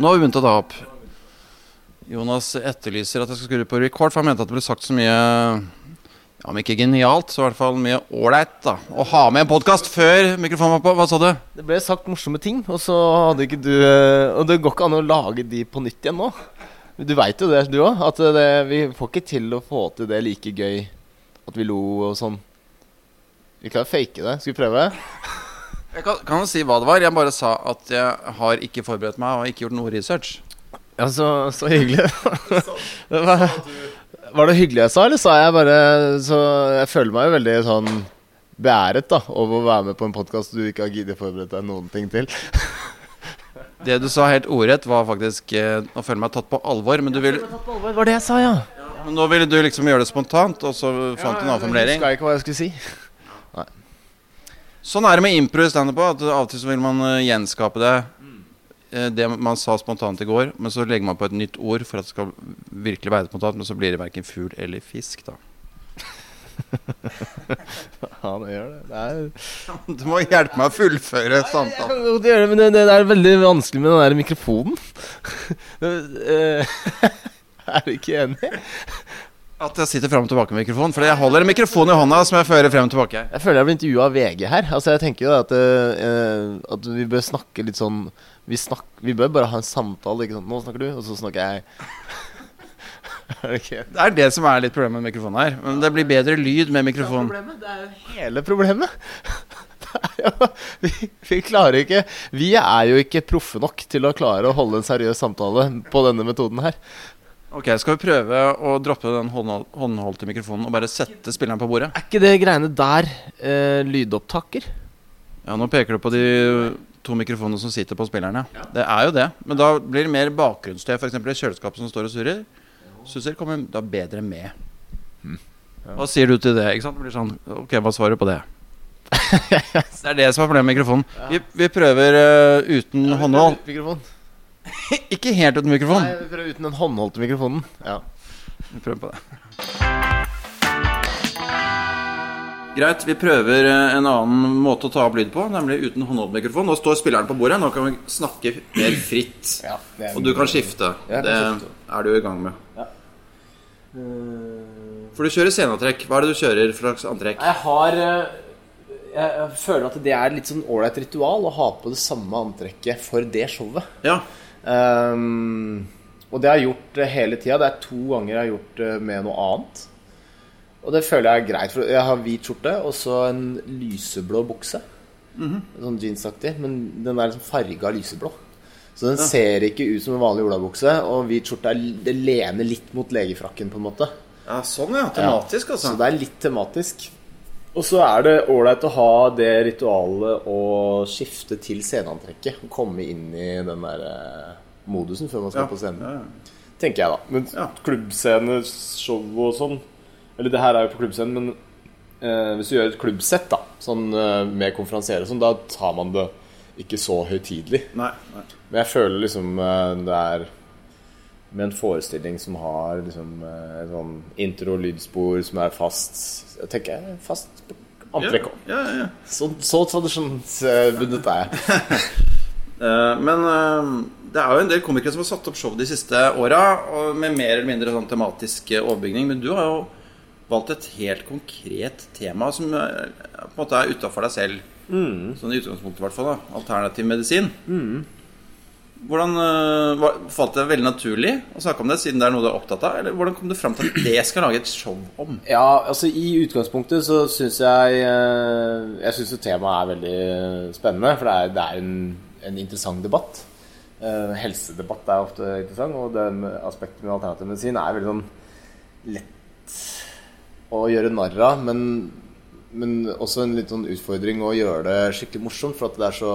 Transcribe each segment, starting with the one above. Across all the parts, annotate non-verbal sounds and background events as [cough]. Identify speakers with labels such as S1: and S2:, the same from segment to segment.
S1: Nå har vi begynt å ta opp. Jonas etterlyser at jeg skal skru på record, for han mente at det ble sagt så mye ja, Om ikke genialt, så i hvert fall mye ålreit da å ha med en podkast før mikrofonen var på. Hva sa du?
S2: Det ble sagt morsomme ting, og så hadde ikke du eh, Og det går ikke an å lage de på nytt igjen nå. Du veit jo det, du òg, at det, vi får ikke til å få til det like gøy at vi lo og sånn. Vi klarer å fake det. Skal vi prøve?
S1: Jeg kan, kan si hva det var. Jeg bare sa at jeg har ikke forberedt meg og ikke gjort noe research.
S2: Ja, så, så hyggelig. [laughs] det var, var det hyggelig jeg sa, eller sa jeg bare Så jeg føler meg jo veldig sånn beæret da over å være med på en podkast du ikke har giddet forberede deg noen ting til. [laughs]
S1: Det du sa helt ordrett, var faktisk Nå føler jeg meg tatt på alvor. Men, du vil,
S2: Det var det jeg sa, ja.
S1: men nå ville du liksom gjøre det spontant, og så fant du en annen formulering.
S2: Jeg ikke hva jeg skulle si.
S1: Sånn er det med impro i standup. Av og til så vil man eh, gjenskape det eh, Det man sa spontant i går, men så legger man på et nytt ord for at det skal virkelig være spontant, men så blir det verken fugl eller fisk, da. [laughs]
S2: Ja, det gjør det. det er [laughs]
S1: Du må hjelpe meg å fullføre samtalen.
S2: gjøre det, men det, det er veldig vanskelig med den der mikrofonen. [laughs] Eh, er du ikke enig?
S1: At jeg sitter fram og tilbake med mikrofonen. For jeg holder en mikrofon i hånda som jeg fører frem og tilbake.
S2: Jeg føler jeg blir intervjua av VG her. Altså jeg tenker jo at, uh, at vi bør snakke litt sånn vi, snak, vi bør bare ha en samtale. Ikke sant? Nå snakker du, og så snakker jeg. [laughs] okay. det
S1: er det som er litt problemet med mikrofonen her. Men det blir bedre lyd med mikrofon.
S2: problemet? Det er jo hele problemet. [laughs] Det er [laughs] vi, vi klarer ikke Vi er jo ikke proffe nok til å klare å holde en seriøs samtale på denne metoden her.
S1: Ok, Skal vi prøve å droppe den håndholdte mikrofonen og bare sette spilleren på bordet?
S2: Er ikke det greiene der eh, lydopptaker?
S1: Ja, nå peker du på de to mikrofonene som sitter på spillerne. Det er jo det. Men da blir det mer bakgrunnsstøy. F.eks. i kjøleskapet som står og surrer. Susser kommer da bedre med. Hva sier du til det? Ikke sant? Det blir sånn Ok, hva svarer du på det? [laughs] det er det som er problemet med mikrofonen. Vi, vi prøver uh, uten håndhold.
S2: Mikrofon. [laughs]
S1: Ikke helt uten mikrofon.
S2: Nei, vi prøver uten den håndholdte mikrofonen. Ja.
S1: Vi prøver på det. Greit, vi prøver eh, en annen måte å ta opp lyd på, nemlig uten håndholdt mikrofon. Nå står spilleren på bordet, nå kan vi snakke mer fritt.
S2: Ja, det er-
S1: Og du kan skifte.
S2: Kan
S1: Det er du i gang med. Ja. For du kjører sceneantrekk. Hva er det du kjører for slags antrekk?
S2: Jeg har eh, jeg, jeg føler at det er litt sånn ålreit ritual å ha på det samme antrekket for det showet.
S1: Ja,
S2: Ehm, og det har jeg gjort eh, hele tida. Det er to ganger jeg har gjort det med noe annet. Og det føler jeg er greit. For jeg har hvit skjorte og så en lyseblå bukse. Sånn jeansaktig. Men den er liksom farga lyseblå. Så den ser ikke ut som en vanlig olabukse. Og hvit skjorte er, det lener litt mot legefrakken, på en måte.
S1: ja sånn ja. Tematisk, altså.
S2: Så det er litt tematisk. Og så er det ålreit å ha det ritualet å skifte til sceneantrekket. Og komme inn i den der eh, modusen før man skal på scenen.
S1: Ja, ja.
S2: Tenker jeg, da. Men
S1: Ja.
S2: klubbsceneshow og sånn Eller det her er jo på klubbscenen, men eh, hvis du gjør et klubbsett da sånn eh, med konferansiere og sånn, da tar man det ikke så høytidelig. Men jeg føler liksom eh, det er med en forestilling som har liksom eh, et sånn intro og lydspor som er fast Jeg tenker er fast antrekk òg.
S1: Ja, ja, ja.
S2: Så, så tradisjonsbundet er jeg. [laughs]
S1: Eh, men eh, det er jo en del komikere som har satt opp show de siste åra med mer eller mindre sånn tematisk overbygning. Men du har jo valgt et helt konkret tema som på en måte er utafor deg selv. Sånn i utgangspunktet, i hvert fall. Alternativ medisin. Hvordan uh, Falt det veldig naturlig å snakke om det, siden det er noe du er opptatt av? Eller hvordan kom du fram til at det skal lage et show om?
S2: Ja, altså I utgangspunktet så syns jeg eh, Jeg syns temaet er veldig spennende. For det er, det er en, en interessant debatt. Uh, helsedebatt er ofte interessant, og det aspektet med alternativ medisin er veldig sånn lett å gjøre narr av. Men, men også en litt sånn utfordring å gjøre det skikkelig morsomt. For det er så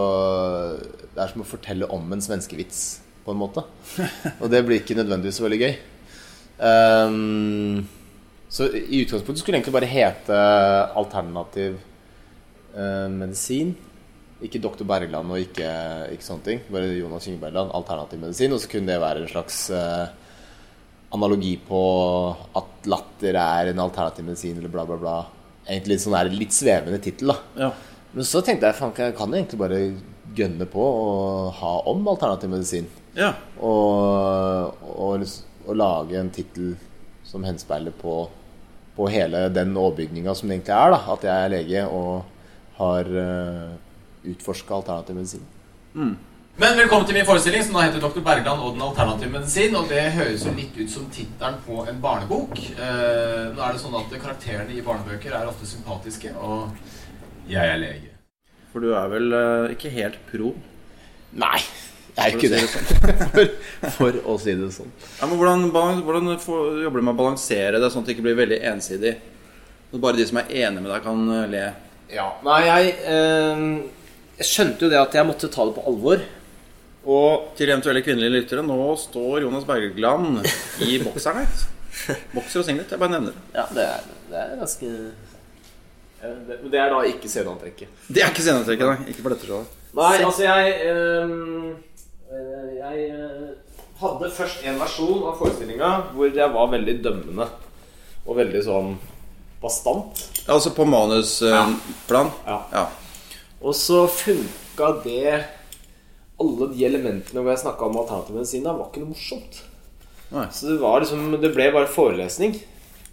S2: Det er som å fortelle om en svenskevits, på en måte. [laughs] Og det blir ikke nødvendigvis så veldig gøy. Um, så i utgangspunktet skulle det egentlig bare hete alternativ uh, medisin. Ikke Dr. Bergland og ikke, ikke sånne ting. Bare Jonas Kinge Bergland, alternativ medisin. Og så kunne det være en slags uh, analogi på at latter er en alternativ medisin, eller bla, bla, bla. Egentlig sånn der litt svevende tittel.
S1: Ja.
S2: Men så tenkte jeg at jeg kan jo egentlig bare gønne på å ha om alternativ medisin.
S1: Ja.
S2: Og, og, og lage en tittel som henspeiler på, på hele den overbygninga som det egentlig er. da At jeg er lege og har uh, utforska alternativ medisin.
S3: Men velkommen til min forestilling, som da heter 'Dr. Bergland og den alternative medisin'. Og det høres jo litt ut som tittelen på en barnebok. Eh, nå er det sånn at karakterene i barnebøker er ofte sympatiske, og jeg er lege.
S1: For du er vel eh, ikke helt pro?
S2: Nei, jeg er ikke
S1: si
S2: det.
S1: sånn. [laughs]
S2: for, for å si det sånn.
S1: Ja, men hvordan, hvordan får, jobber du med å balansere det, sånn at det ikke blir veldig ensidig? Så bare de som er enige med deg, kan eh, le.
S2: Ja, nei, jeg, eh, jeg skjønte jo det at jeg måtte ta det på alvor. Og
S1: Til eventuelle kvinnelige lyttere, nå står Jonas Bergland i bokseren. Bokser og singlet. Jeg bare nevner det.
S2: ja, det er, det er ganske ja, det, det er da ikke sceneantrekket.
S1: Det er ikke sceneantrekket, nei. Ikke på dette showet.
S2: Nei, altså jeg ehm, eh, Jeg eh, hadde først en versjon av forestillinga hvor jeg var veldig dømmende. Og veldig sånn bastant.
S1: Altså på manusplan?
S2: Ja.
S1: ja.
S2: Og så funka det Alle de elementene hvor jeg snakka om alternativ medisin, var ikke noe morsomt.
S1: Nei.
S2: Så det var liksom Det ble bare forelesning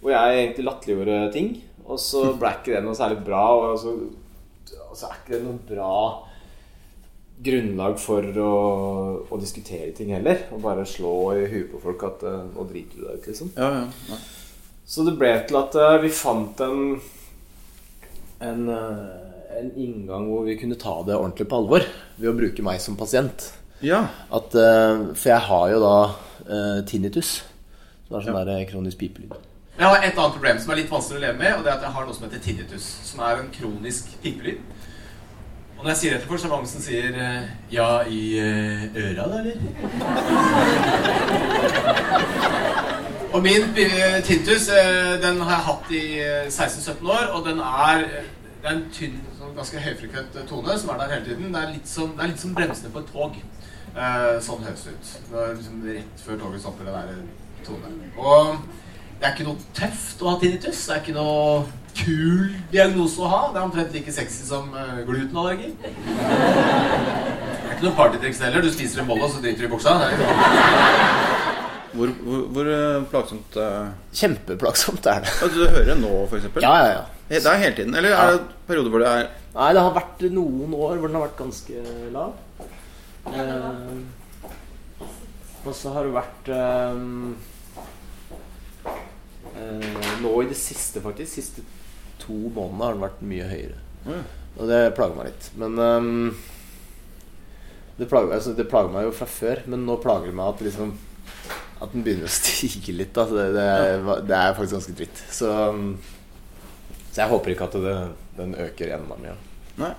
S2: hvor jeg egentlig latterliggjorde ting. Og så [laughs] ble ikke det noe særlig bra. Og så, altså, så er ikke det noe bra grunnlag for å, å diskutere ting heller. Og bare slå i huet på folk at eh, nå driter du deg ut, liksom.
S1: Ja, ja. ja.
S2: Så det ble til at eh, vi fant en en, eh, en inngang hvor vi kunne ta det ordentlig på alvor ved å bruke meg som pasient.
S1: ja.
S2: At, eh, for jeg har jo da eh, tinnitus, som er sånn der kronisk pipelyd.
S3: Jeg har et annet problem som er litt vanskelig å leve med, og det er at jeg har noe som heter tinnitus, som er en kronisk pipelyd. Og når jeg sier det til folk, så er det mange som sier eh, Ja, i eh, øra, da, eller? Og min eh, tinnitus, eh, den har jeg hatt i eh, 16-17 år, og den er det er en tynn, sånn ganske høyfrekvent eh, tone som er der hele tiden. Det er litt som, det er litt som bremsene på et tog. Eh, sånn høres det ut. Det er liksom rett før toget stopper, den der eh, tone. Og det er ikke noe tøft å ha tinnitus. Det er ikke noe kul diagnose å ha. Det er omtrent like sexy som eh, glutenallergi. Det er ikke noe partytriks heller. Du spiser en bolle, og så driter du i buksa. Det er
S1: Hvor, hvor, hvor eh, plagsomt uh,
S2: Kjempeplagsomt er det.
S1: Du hører det nå, eksempel?
S2: Ja, ja, ja.
S1: Det er hele tiden? Eller er det perioder hvor det er
S2: Nei, det har vært noen år hvor den har vært ganske lav. Eh, og så har det vært eh, eh, Nå i det siste, faktisk, siste to månedene har den vært mye høyere.
S1: Mm.
S2: Og det plager meg litt. Men ehm, det, plager, altså, det plager meg jo fra før, men nå plager det meg at liksom At den begynner å stige litt. Altså Det, det, er, det er faktisk ganske dritt. Så, så jeg håper ikke at det, den øker enda mye.
S1: Nei.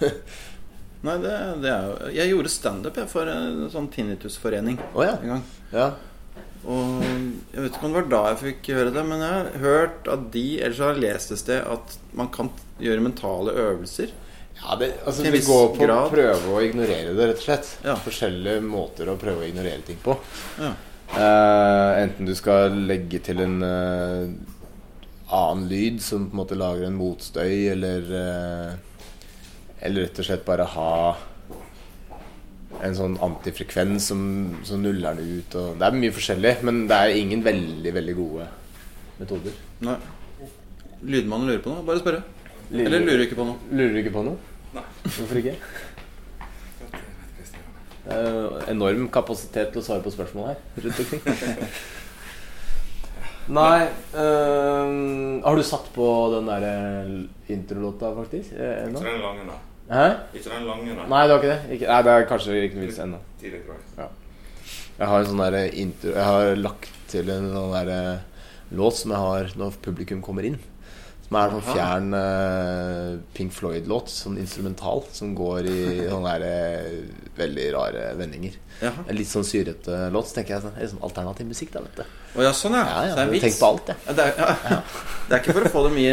S1: [laughs] Nei, det, det er jo Jeg gjorde standup for en sånn tinnitusforening
S2: oh, ja.
S1: en gang.
S2: ja.
S1: Og jeg vet ikke om det var da jeg fikk høre det, men jeg har hørt at de Ellers har jeg lest et sted at man kan gjøre mentale øvelser.
S2: Ja, det, altså, det går på å
S1: grad.
S2: prøve å ignorere det, rett og slett.
S1: Ja.
S2: Forskjellige måter å prøve å ignorere ting på.
S1: Ja.
S2: Eh, enten du skal legge til en uh, annen lyd som på en måte lager en motstøy, eller uh, Eller rett og slett bare ha en sånn antifrekvens som, som nuller den ut. Og det er mye forskjellig, men det er ingen veldig, veldig gode metoder.
S1: Nei. Lydmannen lurer på noe? Bare spørre. Eller lurer ikke på noe.
S2: Lurer ikke på noe? Nei. Hvorfor ikke? Jo enorm kapasitet til å svare på spørsmål her rundt omkring. [laughs] Nei øhm, Har du satt på den der introlåta, faktisk? eh, ennå?
S4: Ikke den lange, da.
S2: Hæ?
S4: Ikke den lange, da.
S2: Nei, det var ikke det? Ikke, nei, det er kanskje ikke noe vits ennå.
S4: Ja.
S2: Jeg har en sånn derre intro Jeg har lagt til en sånn låt som jeg har når publikum kommer inn. Som er en sånn fjern uh, Pink Floyd-låt, sånn instrumental, som går i [laughs] sånne der, uh, veldig rare vendinger.
S1: Jaha.
S2: En litt sånn syrete låt. Så tenker jeg sånn, liksom alternativ musikk, da, vet du.
S1: Å ja, sånn ja.
S2: Ja, ja,
S1: det er en
S2: Tenk
S1: vits.
S2: på alt.
S1: Ja, det, er, ja. [laughs] det er ikke for å få dem i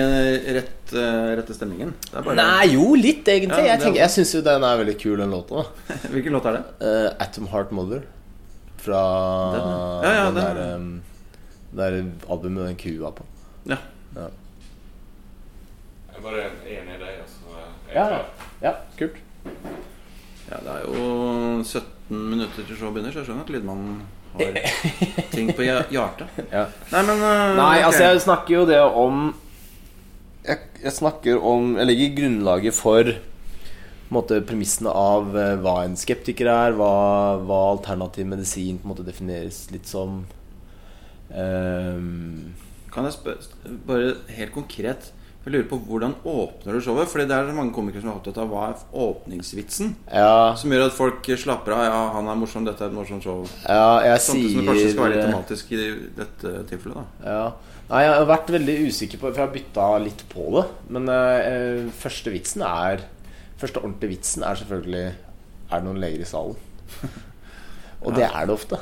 S1: rett, uh, rette stemningen? Det er bare
S2: Nei, jo, litt, egentlig. Jeg tenker, jeg syns jo den er veldig kul, den låta. [laughs]
S1: Hvilken låt er det?
S2: Uh, Atom Heart Mother. Fra
S1: Den, ja, ja,
S2: den der, um, der albumet med den kua på.
S1: Ja.
S4: Jeg er bare enig i deg, altså. Er
S2: Ja, ja. kult.
S1: ja, det er jo 17 minutter til showet begynner, så jeg skjønner at lydmannen har ting på hjertet. [laughs]
S2: Ja.
S1: Nei, men uh,
S2: Nei,
S1: okay.
S2: altså jeg snakker jo det om Jeg, jeg snakker om Jeg legger grunnlaget for på måte, premissene av eh, hva en skeptiker er, hva, hva alternativ medisin på en måte defineres litt som. Um,
S1: Kan jeg spørre bare helt konkret Jeg lurer på hvordan åpner du showet? Fordi det er mange komikere som er opptatt av hva er åpningsvitsen.
S2: ja,
S1: Som gjør at folk slapper av. Ja, han er morsom, dette er et morsomt show.
S2: ja, jeg
S1: Samtidig som det kanskje skal være litt
S2: sier
S1: tematisk i dette tilfellet. da
S2: ja. Nei, jeg har vært veldig usikker på For jeg har bytta litt på det. Men eh, første vitsen er Første ordentlige vitsen er selvfølgelig Er det noen leger i salen? [laughs] Og det er det ofte.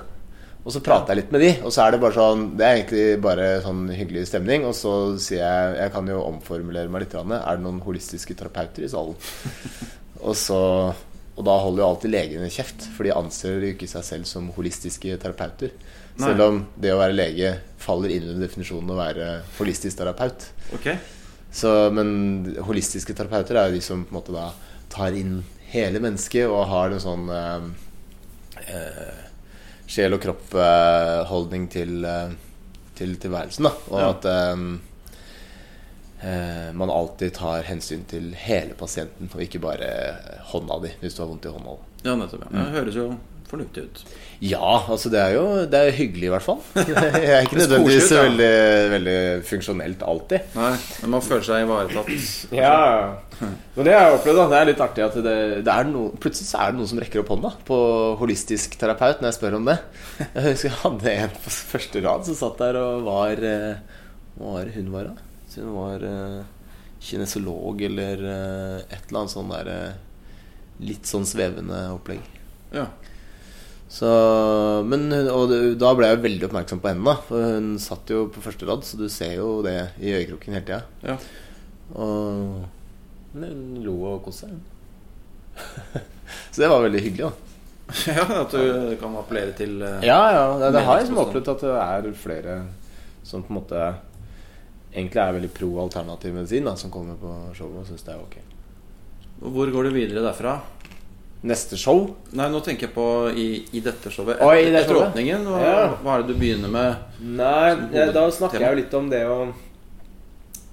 S2: Og så prater jeg litt med de, og så er det bare sånn Det er egentlig bare sånn hyggelig stemning. Og så sier jeg Jeg kan jo omformulere meg litt. Er det noen holistiske terapeuter i salen? [laughs] og så Og da holder jo alltid legene kjeft, for de anser jo ikke seg selv som holistiske terapeuter.
S1: Nei.
S2: Selv om det å være lege faller inn under definisjonen å være holistisk terapeut.
S1: Okay.
S2: Så, men holistiske terapeuter er jo de som på en måte da tar inn hele mennesket og har en sånn eh, eh, sjel og kropp-holdning til, eh, til tilværelsen. Da. Og
S1: Ja.
S2: at eh, eh, man alltid tar hensyn til hele pasienten, og ikke bare hånda di hvis du har vondt i hånda.
S1: Ja, nettopp. Ja. Det høres jo fornuftig ut.
S2: Ja, altså det er jo det er hyggelig i hvert fall. [laughs] Jeg er ikke nødvendigvis
S1: ja.
S2: veldig, veldig funksjonelt alltid.
S1: Nei, men man føler seg ivaretatt. [clears throat]
S2: Ja, men det har jeg opplevd. da Det er litt artig at det, det er no, plutselig så er det noen som rekker opp hånda på holistisk terapeut når jeg spør om det. Jeg husker jeg hadde en på første rad som satt der og var eh, Hva var hun var, da? Så hun var eh, kinesolog eller eh, et eller annet sånn der Litt sånn svevende opplegg.
S1: Ja.
S2: Så, men, og da ble jeg veldig oppmerksom på henne, da. For hun satt jo på første rad, så du ser jo det i øyekroken hele tida.
S1: Ja.
S2: Og hun lo og koste seg. [laughs] så det var veldig hyggelig, da. [laughs]
S1: ja, at du kan appellere til eh,
S2: Ja, ja. Det, det har jeg liksom opplevd at det er flere som på en måte egentlig er veldig pro alternativ medisin, da, som kommer på showet og syns det er ok.
S1: Hvor går du videre derfra?
S2: Neste show
S1: Nei, nå tenker jeg på i, i dette showet.
S2: Å, i det
S1: etter åpningen. Hva,
S2: Ja.
S1: hva er det du begynner med?
S2: Nei, eh, da snakker jeg jo litt om det å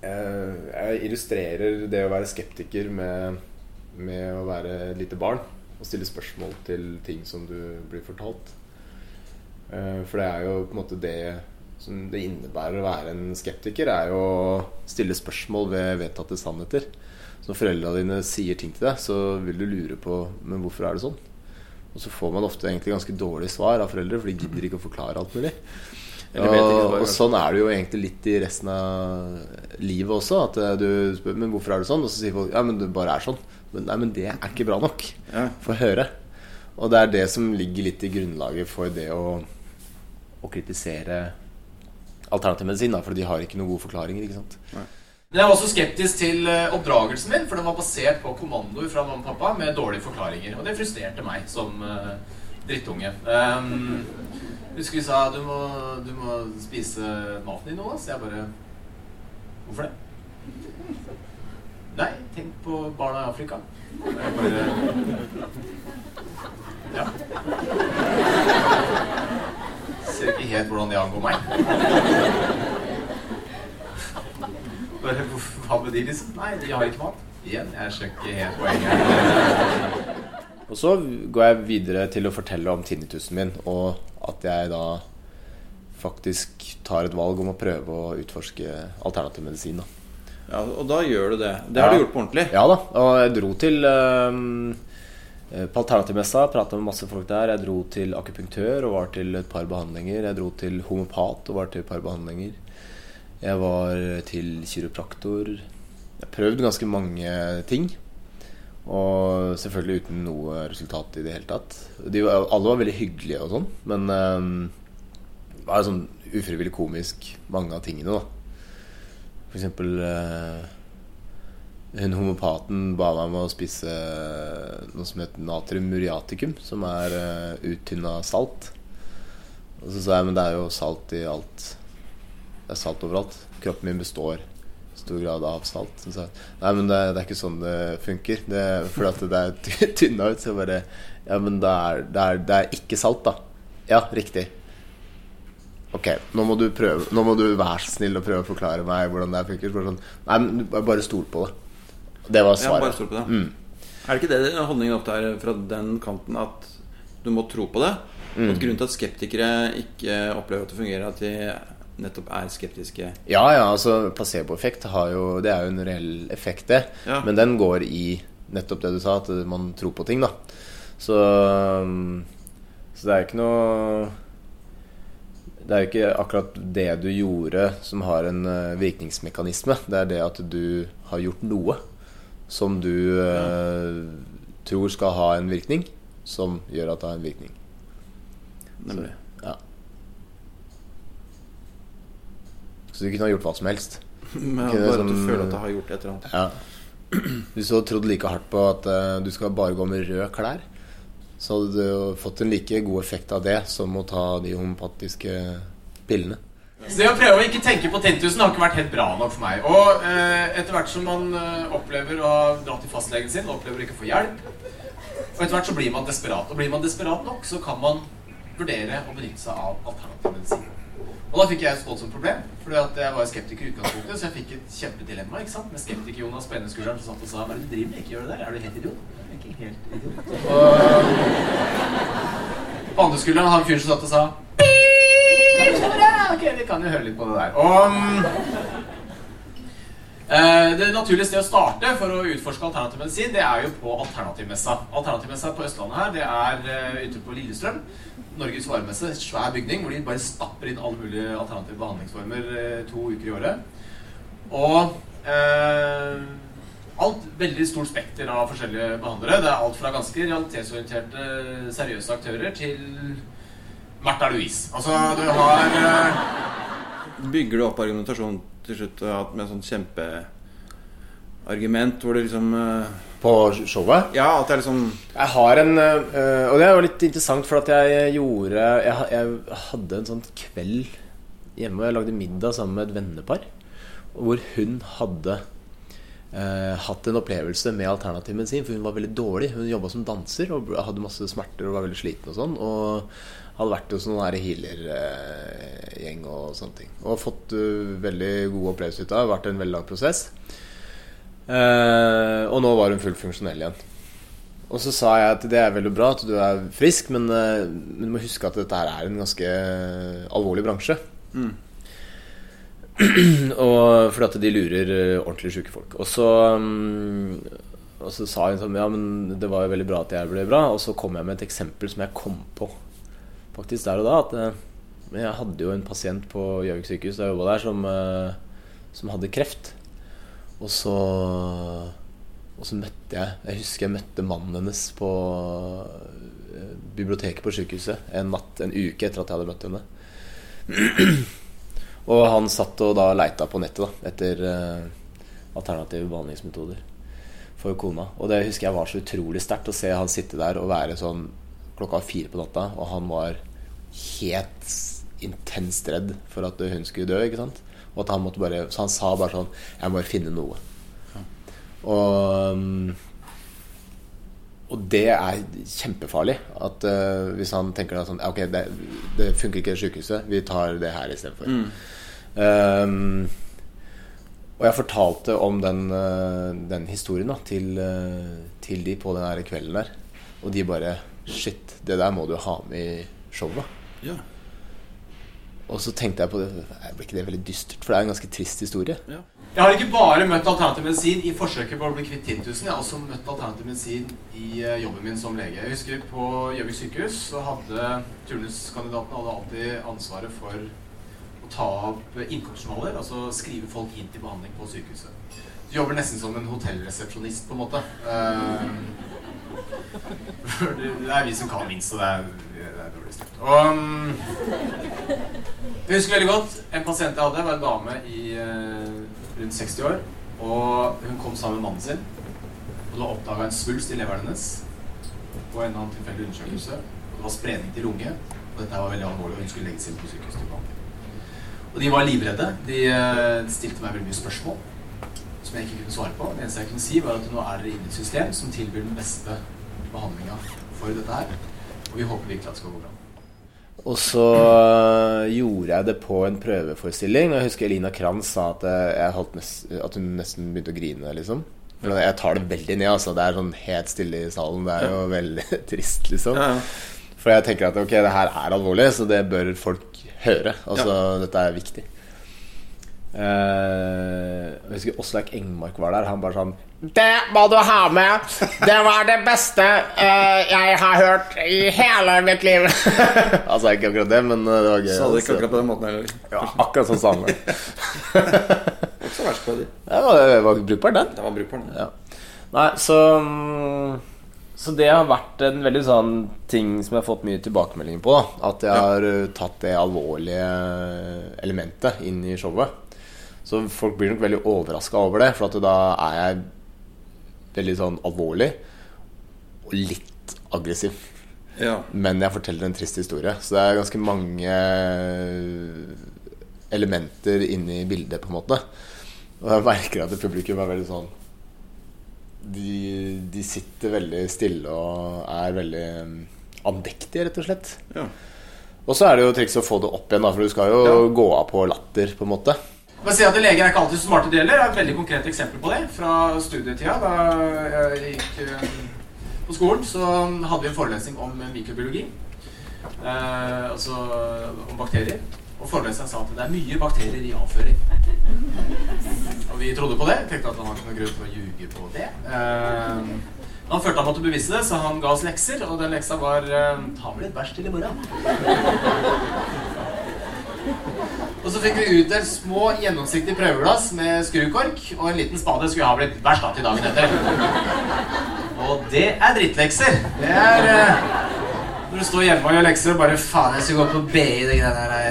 S2: eh, Jeg illustrerer det å være skeptiker med, med å være et lite barn og stille spørsmål til ting som du blir fortalt. Eh, for det er jo på en måte det som det innebærer å være en skeptiker, er jo å stille spørsmål ved vedtatte sannheter. Så når foreldra dine sier ting til deg, så vil du lure på Men hvorfor er det sånn? Og så får man ofte egentlig ganske dårlige svar av foreldre, for de gidder ikke å forklare alt mulig. Og, og sånn er det jo egentlig litt i resten av livet også. At eh, du spør Men hvorfor er det sånn? Og så sier folk ja, men det bare er sånn. Men nei, men det er ikke bra nok. Få høre. Og det er det som ligger litt i grunnlaget for det å, å kritisere alternativ medisin. Da, for de har ikke noen gode forklaringer. Ikke sant?
S3: Men jeg var også skeptisk til eh, oppdragelsen min, for den var basert på kommandoer fra mamma og pappa med dårlige forklaringer. Og det frustrerte meg som eh, drittunge. Um, husker vi sa du må, du må spise maten din nå. Så jeg bare Hvorfor det? Nei, tenk på barna i Afrika. Jeg bare Ja. Ser ikke helt hvordan det angår meg. Bare, Hva med de, liksom? Nei, de har ikke mat. Igjen, jeg skjønner ikke helt poenget. [laughs]
S2: Og så går jeg videre til å fortelle om tinnitusen min, og at jeg da faktisk tar et valg om å prøve å utforske alternativ medisin. Da.
S1: ja, Og da gjør du det. Det har
S2: Ja.
S1: du gjort på ordentlig.
S2: Ja da, og jeg dro til eh, På Alternativmessa, prata med masse folk der. Jeg dro til akupunktør og var til et par behandlinger. Jeg dro til homopat og var til et par behandlinger. Jeg var til kiropraktor. Jeg prøvde ganske mange ting. Og selvfølgelig uten noe resultat i det hele tatt. De var, alle var veldig hyggelige og sånn, men um, det var sånn ufrivillig komisk, mange av tingene, da. For eksempel uh, hun homopaten ba meg om å spise noe som heter natrium muriaticum, som er uh, uttynna salt. Og så sa jeg men det er jo salt i alt. Det er salt overalt. Kroppen min består stor grad av salt. Så nei, men det, det er ikke sånn det funker. Det, for at det er ty- tynna ut. Så jeg bare Ja, men det er, det, er, det er ikke salt, da. Ja, riktig. Ok, nå må du prøve Nå må du være så snill og prøve å forklare meg hvordan det funker. Sånn, nei, men du- bare stol på det. Det var svaret.
S1: Ja, bare stol på det.
S2: Mm.
S1: Er det ikke det holdningen ofte er fra den kanten at du må tro på det?
S2: Mm.
S1: At grunnen til at skeptikere ikke opplever at det fungerer, at de nettopp er skeptiske?
S2: Ja, ja, altså placeboeffekt har jo Det er jo en reell effekt, det.
S1: Ja.
S2: Men den går i nettopp det du sa, at man tror på ting, da. Så, så det er ikke noe Det er jo ikke akkurat det du gjorde som har en eh, virkningsmekanisme. Det er det at du har gjort noe som du eh, tror skal ha en virkning, som gjør at det har en virkning.
S1: Nemlig.
S2: Ja. Så du kunne ha gjort hva som helst. [laughs]
S1: Men bare at du føler at du har gjort et eller annet.
S2: Ja. Hvis du hadde trodd like hardt på at uh, du skal bare gå med røde klær, så hadde du fått en like god effekt av det som å ta de homopatiske pillene.
S3: Så det å prøve å ikke tenke på tintusen har ikke vært helt bra nok for meg. Og eh, etter hvert som man eh, opplever å dra til fastlegen sin, opplever ikke å få hjelp, og etter hvert så blir man desperat. Og blir man desperat nok, så kan man vurdere å benytte seg av alternativ medisin. Og da fikk jeg et voldsomt problem, fordi jeg var skeptiker i utgangspunktet, så jeg fikk et kjempedilemma ikke sant? med skeptiker-Jonas på ene skulderen som satt og sa Hva er det du driver med? Ikke gjør det der. Er du helt idiot? Jeg er ikke helt idiot. Og på andre skulderen han fyren som satt og sa Ok, vi kan jo høre litt på det der. Og eh, Det naturlige stedet å starte for å utforske alternativ medisin, det er jo på Alternativmessa. Alternativmessa på Østlandet her, det er eh, ute på Lillestrøm. Norges varemesse. Svær bygning hvor de bare stapper inn alle mulige alternative behandlingsformer eh, to uker i året. Og eh, alt veldig stort spekter av forskjellige behandlere. Det er alt fra ganske realitetsorienterte, seriøse aktører til Märtha Louise. Altså, du har eh,
S1: Bygger du opp argumentasjonen til slutt hatt med sånn kjempeargument hvor det liksom eh,
S2: På showet?
S1: Ja, at er liksom
S2: Jeg har en øh, Og det er jo litt interessant, for at jeg gjorde Jeg, jeg hadde en sånn kveld hjemme, og jeg lagde middag sammen med et vennepar. Hvor hun hadde øh, hatt en opplevelse med alternativ medisin, for hun var veldig dårlig. Hun jobba som danser og hadde masse smerter og var veldig sliten og sånn. Og hadde vært hos noen healer-gjeng og sånne ting. Og fått uh, veldig gode opplevelser ut av det. Vært en veldig lang prosess. Eh, og nå var hun fullt funksjonell igjen. Og så sa jeg at det er veldig bra at du er frisk, men, eh, men du må huske at dette her er en ganske alvorlig bransje. [clears throat] og fordi at de lurer eh, ordentlig sjuke folk. Og så, mm, og så sa hun sånn Ja, men det var jo veldig bra at jeg ble bra. Og så kom jeg med et eksempel som jeg kom på faktisk der og da. At eh, jeg hadde jo en pasient på Gjøvik sykehus da jeg jobba der, som, eh, som hadde kreft. Og så Og så møtte jeg Jeg husker jeg møtte mannen hennes på biblioteket på sykehuset en natt, en uke etter at jeg hadde møtt henne. [clears throat] Og han satt og da leita på nettet da, etter uh, alternative behandlingsmetoder for kona. Og det husker jeg var så utrolig sterkt å se han sitte der og være sånn klokka fire på natta, og han var helt intenst redd for at hun skulle dø. ikke sant? Og at han måtte bare, Så han sa bare sånn Jeg må bare finne noe. Og um, og det er kjempefarlig. At uh, Hvis han tenker da sånn Ok, det, det funker ikke i sykehuset, vi tar det her istedenfor.
S1: Mm.
S2: Um, og jeg fortalte om den, uh, den historien da, til, uh, til de på den her kvelden der. Og de bare Shit, det der må du ha med i showet.
S1: Ja.
S2: Og så tenkte jeg på det Ble ikke det veldig dystert? For det er en ganske trist historie.
S1: ja.
S3: Jeg har ikke bare møtt alternativ medisin i forsøket på å bli kvitt tintusen. Jeg har også møtt alternativ medisin i eh, jobben min som lege. Jeg husker På Gjøvik sykehus så hadde turnuskandidatene hadde alltid ansvaret for å ta opp innkomstjournaler, altså skrive folk inn til behandling på sykehuset. Du jobber nesten som en hotellresepsjonist, på en måte. Eh, [laughs] Det er vi som kan minst, og det er, det er dårlig. Og um, jeg husker veldig godt en pasient jeg hadde, var en dame i eh, rundt 60 år. Og hun kom sammen med mannen sin. Og da oppdaga en svulst i leveren hennes på en eller annen tilfeldig undersøkelse. Og det var spredning til lunge. Og dette var veldig alvorlig, og hun skulle legges inn på sykehus til behandling. Og de var livredde. De eh, stilte meg veldig mye spørsmål. som jeg ikke kunne svare på. Det eneste jeg kunne si, var at nå er dere inne i et system som tilbyr den beste behandlinga for dette her. Og vi håper virkelig at det skal gå bra.
S2: Og så jo gjorde jeg det på en prøveforestilling. Og jeg husker Elina Kranz sa at, jeg holdt nest, at hun nesten begynte å grine. liksom For Jeg tar det veldig ned. altså Det er sånn helt stille i salen. Det er jo veldig [laughs] trist, liksom. For jeg tenker at ok, det her er alvorlig, så det bør folk høre. Altså, dette er viktig. Eh, jeg husker Åsleik Engmark var der. Han bare sånn Det må du ha med! Det var det beste uh, jeg har hørt i hele mitt liv! [laughs] altså, ikke akkurat det, men eh, det var gøy.
S1: Sa det ikke akkurat på den måten heller.
S2: ja, akkurat sånn sa han det. [laughs]
S1: Ikke så verst på det.
S2: Det var, det var brukbar, den.
S1: Det var brukbar. den.
S2: Ja. Nei, så mm, Så det har vært en veldig sånn ting som jeg har fått mye tilbakemeldinger på. Da. At jeg har uh, tatt det alvorlige elementet inn i showet. Så folk blir nok veldig overraska over det, for at da er jeg veldig sånn alvorlig og litt aggressiv.
S1: Ja.
S2: Men jeg forteller en trist historie. Så det er ganske mange elementer inni bildet, på en måte. Og jeg merker at publikum er veldig sånn De, de sitter veldig stille og er veldig um, andektige, rett og slett.
S1: ja.
S2: Og så er det jo triks å få det opp igjen, da, for du skal jo
S1: Ja.
S2: gå av på latter, på en måte.
S3: At Leger er ikke alltid så smarte de heller. Et veldig konkret eksempel på det fra studietida. Da jeg gikk eh, på skolen, så hadde vi en forelesning om mikrobiologi. Eh, altså om bakterier. Og foreleseren sa at det er mye bakterier i avføring. Og vi trodde på det. Tenkte at han hadde noen grunn til å ljuge på det. Eh, han følte han måtte bevise det, så han ga oss lekser. Og den leksa var eh, Ta vel et bæsj til i morgen. Og så fikk vi utdelt små, gjennomsiktige prøveglass med skrukork og en liten spade skulle ha blitt verst til dagen etter. Og det er drittlekser. Det er eh, når du står hjemme og gjør lekser og bare Faen, jeg skulle gått på BI, det greiene der. er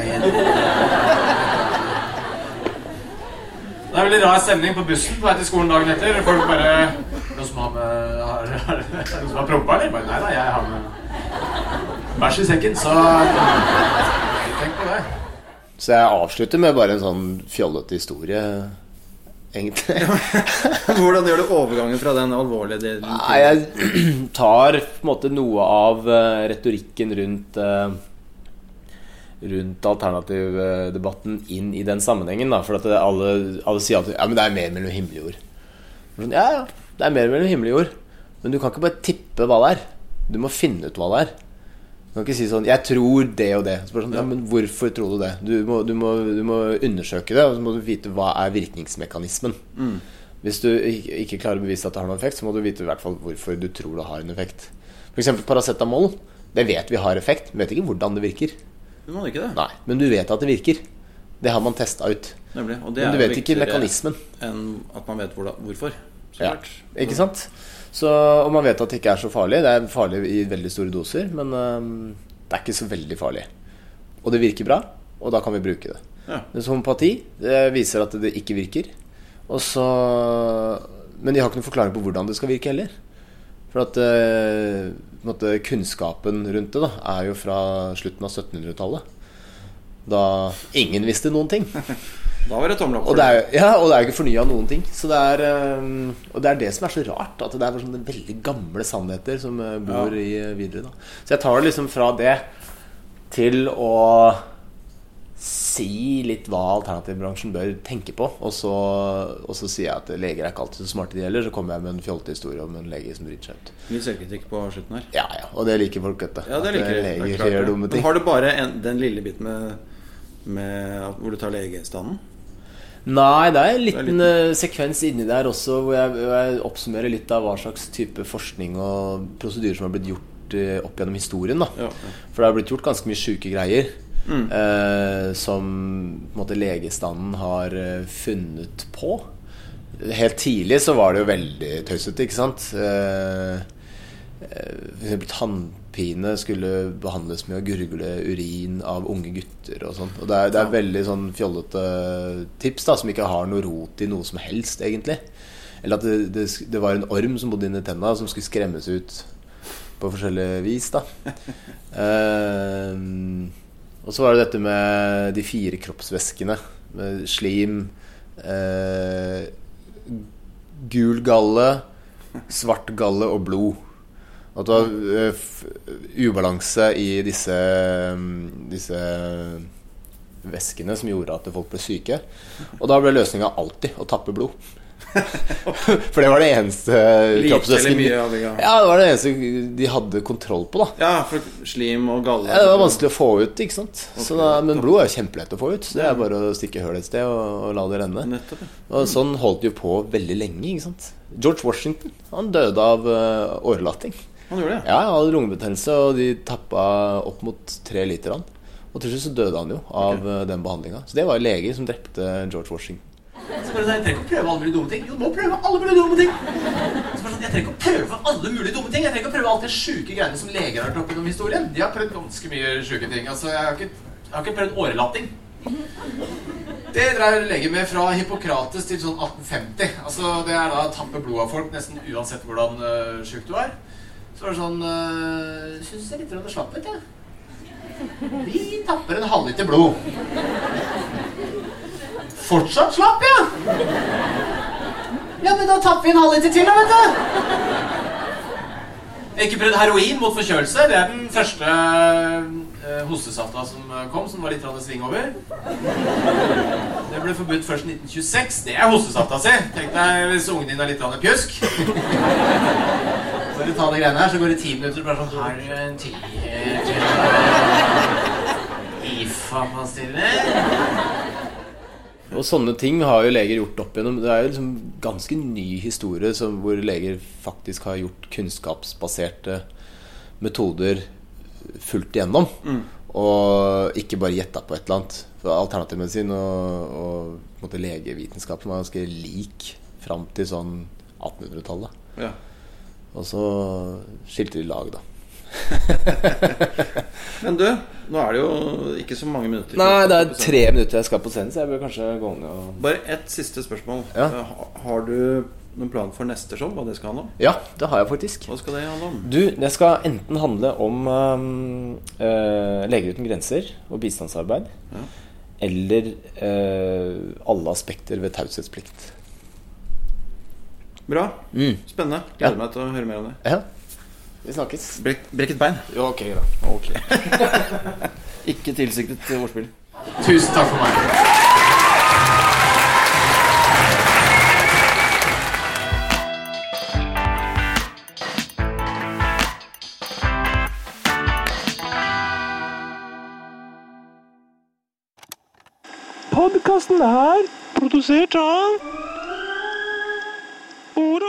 S3: Det er veldig rar stemning på bussen på vei til skolen dagen etter. Folk bare Noen som har med har, Noen som har prompa, eller? Bare, Nei da, jeg har med bæsj i sekken, så Tenk på det.
S2: Så jeg avslutter med bare en sånn fjollete historie, egentlig. [laughs]
S1: Hvordan gjør du overgangen fra den alvorlige delen
S2: Nei, jeg [clears throat] tar på en måte noe av eh, retorikken rundt eh, Rundt alternativdebatten inn i den sammenhengen. Da, for at alle, alle sier alltid Ja, men det er mer mellom himmel og jord. Sånn, Ja, ja, det er mer mellom himmel og jord. Men du kan ikke bare tippe hva det er. Du må finne ut hva det er. Du kan ikke si sånn 'Jeg tror det og det'. Så sånn, ja, men hvorfor tror du det? Du må, du, må, du må undersøke det, og så må du vite hva er virkningsmekanismen. Hvis du ikke klarer å bevise at det har noen effekt, så må du vite i hvert fall hvorfor du tror det har en effekt. F.eks. paracetamol. Det vet vi har effekt, men vet ikke hvordan det virker.
S1: Du må ikke det.
S2: Nei, Men du vet at det virker. Det har man testa ut.
S1: Nemlig.
S2: Men du vet ikke mekanismen.
S1: Enn at man vet hvordan, hvorfor. Så
S2: Ja,
S1: klart.
S2: ikke sant? Så, og man vet at det ikke er så farlig. Det er farlig i veldig store doser, men um, det er ikke så veldig farlig. Og det virker bra, og da kan vi bruke det.
S1: Ja.
S2: Mens homopati det viser at det ikke virker. Så, men de har ikke noen forklaring på hvordan det skal virke heller. For at uh, måte, kunnskapen rundt det da, er jo fra slutten av 1700-tallet. Da ingen visste noen ting. [laughs]
S1: Da var det tommel opp
S2: Og det er, ja, og det er jo ikke fornya noen ting. Så det er, og det er det som er så rart. At det er sånne veldig gamle sannheter som bor bor i øh, videre. Da. Så jeg tar det liksom fra det til å si litt hva alternativbransjen bør tenke på. Og så, og så sier jeg at leger er ikke alltid så smarte de heller. Så kommer jeg med en fjolte historie om en lege som driter seg ut.
S1: Litt selvkritikk på slutten her.
S2: Ja, ja, Og det liker folk, vet du.
S1: Ja, det
S2: At,
S1: liker
S2: øh,
S1: jeg. Det
S2: gjør dumme ting.
S1: Men har du bare en, den lille biten med, med hvor du tar legestanden?
S2: Nei, det er en liten,
S1: er
S2: liten. sekvens inni der også hvor jeg, jeg oppsummerer litt av hva slags type forskning og prosedyrer som har blitt gjort eh, opp gjennom historien.
S1: Ja.
S2: For det har blitt gjort ganske mye sjuke greier.
S1: Mm.
S2: Eh, som måte legestanden har eh, funnet på. Helt tidlig så var det jo veldig tøysete, ikke sant. Eh, eh, for eksempel tannpine skulle behandles med å gurgle urin av unge gutter og sånn. Og det er, det er veldig sånn fjollete tips da som ikke har noe rot i noe som helst, egentlig. Eller at det, det, det var en orm som bodde inni tenna, som skulle skremmes ut på forskjellige vis, da. uh, [laughs] og så var det dette med de fire kroppsvæskene. Med slim, uh, gul galle, svart galle og blod. At det var eh, ubalanse i disse, mm, disse væskene som gjorde at folk ble syke. Og da ble løsninga alltid å tappe blod. [laughs] For det var det eneste kroppsvæsken
S1: ja.
S2: Ja, det var det eneste de hadde kontroll på, da.
S1: Ja, for slim og galle.
S2: Ja, det var vanskelig å få ut, ikke sant. Så da, men blod er jo kjempelett å få ut. Så det er bare å stikke hull et sted og, og la det renne.
S1: Nettopp.
S2: Og sånn holdt de jo på veldig lenge. ikke sant George Washington han døde av uh, årelatting.
S1: Han gjorde det.
S2: Ja, han hadde lungebetennelse, og de tappa opp mot tre liter han. Og til slutt så døde han jo av okay. den behandlinga. Så det var leger som drepte George Washington.
S3: Så bare Jeg trenger ikke å prøve alle mulige dumme ting. Jo, må prøve alle mulige dumme ting. Så bare Jeg trenger ikke å prøve alle mulige dumme ting. Jeg trenger ikke å prøve alt det sjuke greiene som leger har tatt opp gjennom historien. De har prøvd ganske mye sjuke ting. Altså, Jeg har ikke, jeg har ikke prøvd årelating. Det dreier leger med fra Hippokrates til sånn 1850. Altså, Det er da å tappe blod av folk nesten uansett hvordan uh, sjuk du er. Så var det sånn uh, Syns jeg litt grann slapp ut, jeg. Vi tapper en halvliter blod. Fortsatt slapp, ja. Ja, men da tapper vi en halvliter til, da, vet du. Ikke prøvd heroin mot forkjølelse. Det er den første eh, hostesafta som kom, som var litt sving over. Det ble forbudt først i 1926. Det er hostesafta si. Tenk deg hvis ungen din er litt grann pjusk. å ta de greiene her, så går det ti minutter, bare sånn Har du en ti IFA-pastiller?
S2: Og sånne ting har jo leger gjort opp igjennom. Det er jo liksom ganske ny historie som, hvor leger faktisk har gjort kunnskapsbaserte metoder fullt igjennom. Og ikke bare gjetta på et eller annet. For alternativmedisin og, og på en måte legevitenskapen var ganske lik fram til sånn 1800-tallet.
S1: Ja.
S2: Og så skilte de lag, da. [laughs]
S1: Men du, nå er det jo ikke så mange minutter.
S2: Nei, det er tre minutter jeg skal på scenen, så jeg bør kanskje gå ned og
S1: Bare ett siste spørsmål.
S2: Ja.
S1: Eh, Har du noen plan for neste show? Hva det skal handle om?
S2: Ja, det har jeg faktisk.
S1: Hva skal det handle om?
S2: Du, det skal enten handle om um, Leger uten grenser og bistandsarbeid.
S1: Ja.
S2: Eller eh, alle aspekter ved taushetsplikt.
S1: Bra.
S2: Mm.
S1: Spennende.
S2: Ja.
S1: Gleder meg til å høre mer om det.
S2: Ja. Vi snakkes.
S1: Brek, brekket bein.
S2: Jo, ok, da.
S1: Okay. [laughs] ikke tilsiktet ordspill.
S3: Tusen takk for meg.
S5: Podkasten er produsert av Uru.